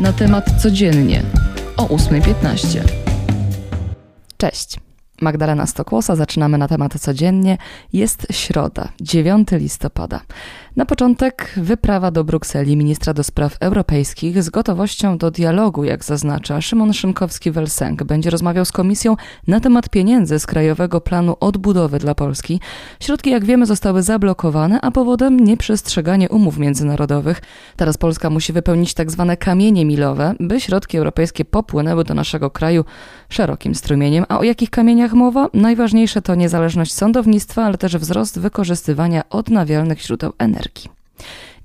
Na temat codziennie o 8.15. Cześć. Magdalena Stokłosa, zaczynamy na temat codziennie. Jest środa, 9 listopada. Na początek wyprawa do Brukseli ministra do spraw europejskich z gotowością do dialogu, jak zaznacza Szymon Szynkowski-Welsenk. Będzie rozmawiał z komisją na temat pieniędzy z Krajowego Planu Odbudowy dla Polski. Środki, jak wiemy, zostały zablokowane, a powodem nieprzestrzeganie umów międzynarodowych. Teraz Polska musi wypełnić tak zwane kamienie milowe, by środki europejskie popłynęły do naszego kraju szerokim strumieniem. A o jakich kamieniach mowa? Najważniejsze to niezależność sądownictwa, ale też wzrost wykorzystywania odnawialnych źródeł energii.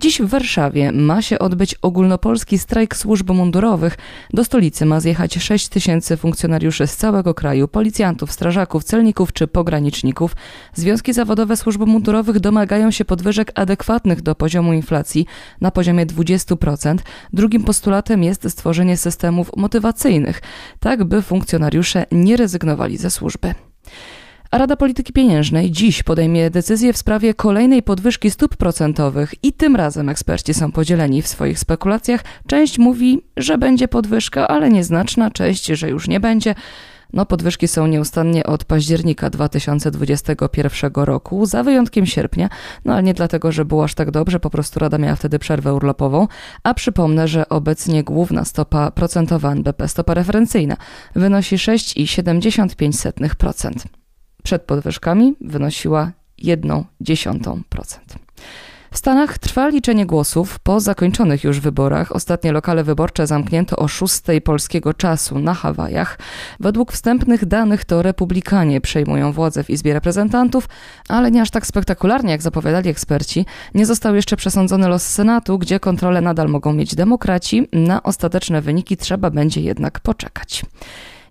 Dziś w Warszawie ma się odbyć ogólnopolski strajk służb mundurowych. Do stolicy ma zjechać 6 tysięcy funkcjonariuszy z całego kraju, policjantów, strażaków, celników czy pograniczników. Związki zawodowe służb mundurowych domagają się podwyżek adekwatnych do poziomu inflacji na poziomie 20%. Drugim postulatem jest stworzenie systemów motywacyjnych, tak by funkcjonariusze nie rezygnowali ze służby. Rada Polityki Pieniężnej dziś podejmie decyzję w sprawie kolejnej podwyżki stóp procentowych i tym razem eksperci są podzieleni w swoich spekulacjach. Część mówi, że będzie podwyżka, ale nieznaczna, część, że już nie będzie. No, podwyżki są nieustannie od października 2021 roku, za wyjątkiem sierpnia, no ale nie dlatego, że było aż tak dobrze, po prostu Rada miała wtedy przerwę urlopową. A przypomnę, że obecnie główna stopa procentowa NBP, stopa referencyjna, wynosi 6,75%. Przed podwyżkami wynosiła 1,1%. W Stanach trwa liczenie głosów po zakończonych już wyborach. Ostatnie lokale wyborcze zamknięto o 6 polskiego czasu na Hawajach. Według wstępnych danych to republikanie przejmują władzę w Izbie Reprezentantów, ale nie aż tak spektakularnie, jak zapowiadali eksperci. Nie został jeszcze przesądzony los Senatu, gdzie kontrolę nadal mogą mieć demokraci. Na ostateczne wyniki trzeba będzie jednak poczekać.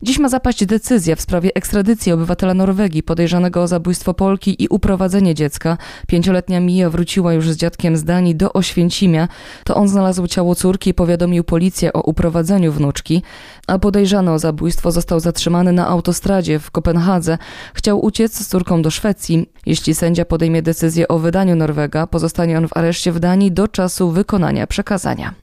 Dziś ma zapaść decyzja w sprawie ekstradycji obywatela Norwegii podejrzanego o zabójstwo Polki i uprowadzenie dziecka. Pięcioletnia Mija wróciła już z dziadkiem z Danii do Oświęcimia. To on znalazł ciało córki i powiadomił policję o uprowadzeniu wnuczki, a podejrzany o zabójstwo został zatrzymany na autostradzie w Kopenhadze. Chciał uciec z córką do Szwecji. Jeśli sędzia podejmie decyzję o wydaniu Norwega, pozostanie on w areszcie w Danii do czasu wykonania przekazania.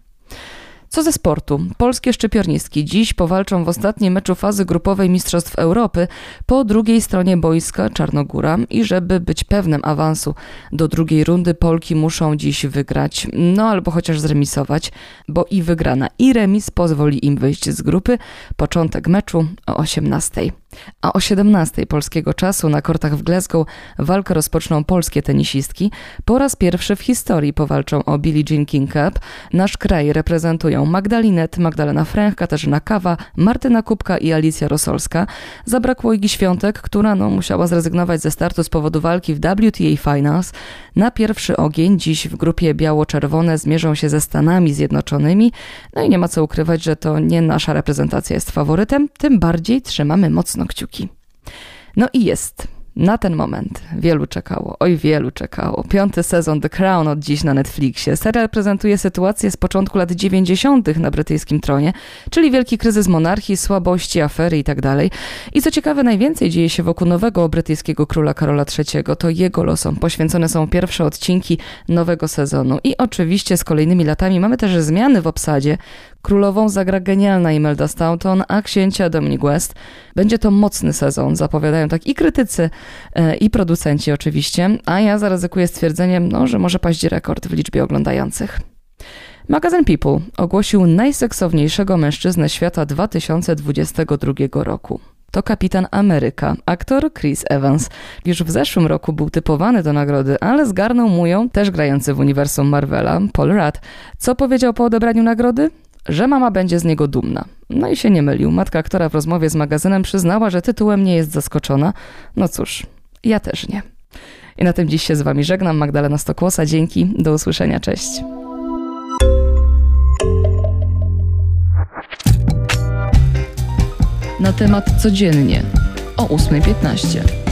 Co ze sportu? Polskie szczypiornistki dziś powalczą w ostatnim meczu fazy grupowej Mistrzostw Europy po drugiej stronie boiska Czarnogóra i żeby być pewnym awansu do drugiej rundy Polki muszą dziś wygrać, no albo chociaż zremisować, bo i wygrana i remis pozwoli im wyjść z grupy. Początek meczu o 18. A o 17 polskiego czasu na kortach w Glasgow walkę rozpoczną polskie tenisistki. Po raz pierwszy w historii powalczą o Billie Jean King Cup. Nasz kraj reprezentują Magdalinet, Magdalena Fręch, Katarzyna Kawa, Martyna Kubka i Alicja Rosolska. Zabrakło Igi Świątek, która no, musiała zrezygnować ze startu z powodu walki w WTA Finals. Na pierwszy ogień dziś w grupie biało-czerwone zmierzą się ze Stanami Zjednoczonymi. No i nie ma co ukrywać, że to nie nasza reprezentacja jest faworytem, tym bardziej trzymamy mocno kciuki. No i jest na ten moment wielu czekało, oj wielu czekało. Piąty sezon The Crown od dziś na Netflixie. Serial prezentuje sytuację z początku lat 90. na brytyjskim tronie, czyli wielki kryzys monarchii, słabości, afery itd. Tak I co ciekawe, najwięcej dzieje się wokół nowego brytyjskiego króla Karola III. To jego losom poświęcone są pierwsze odcinki nowego sezonu. I oczywiście z kolejnymi latami mamy też zmiany w obsadzie. Królową zagra genialna Imelda Staunton, a księcia Dominic West. Będzie to mocny sezon, zapowiadają tak i krytycy, e, i producenci oczywiście, a ja zaryzykuję stwierdzeniem, no, że może paść rekord w liczbie oglądających. Magazyn People ogłosił najseksowniejszego mężczyznę świata 2022 roku. To kapitan Ameryka, aktor Chris Evans. Już w zeszłym roku był typowany do nagrody, ale zgarnął mu ją też grający w uniwersum Marvela, Paul Rudd. Co powiedział po odebraniu nagrody? Że mama będzie z niego dumna. No i się nie mylił. Matka aktora w rozmowie z magazynem przyznała, że tytułem nie jest zaskoczona. No cóż, ja też nie. I na tym dziś się z Wami żegnam. Magdalena Stokłosa. Dzięki. Do usłyszenia. Cześć. Na temat codziennie o 8.15.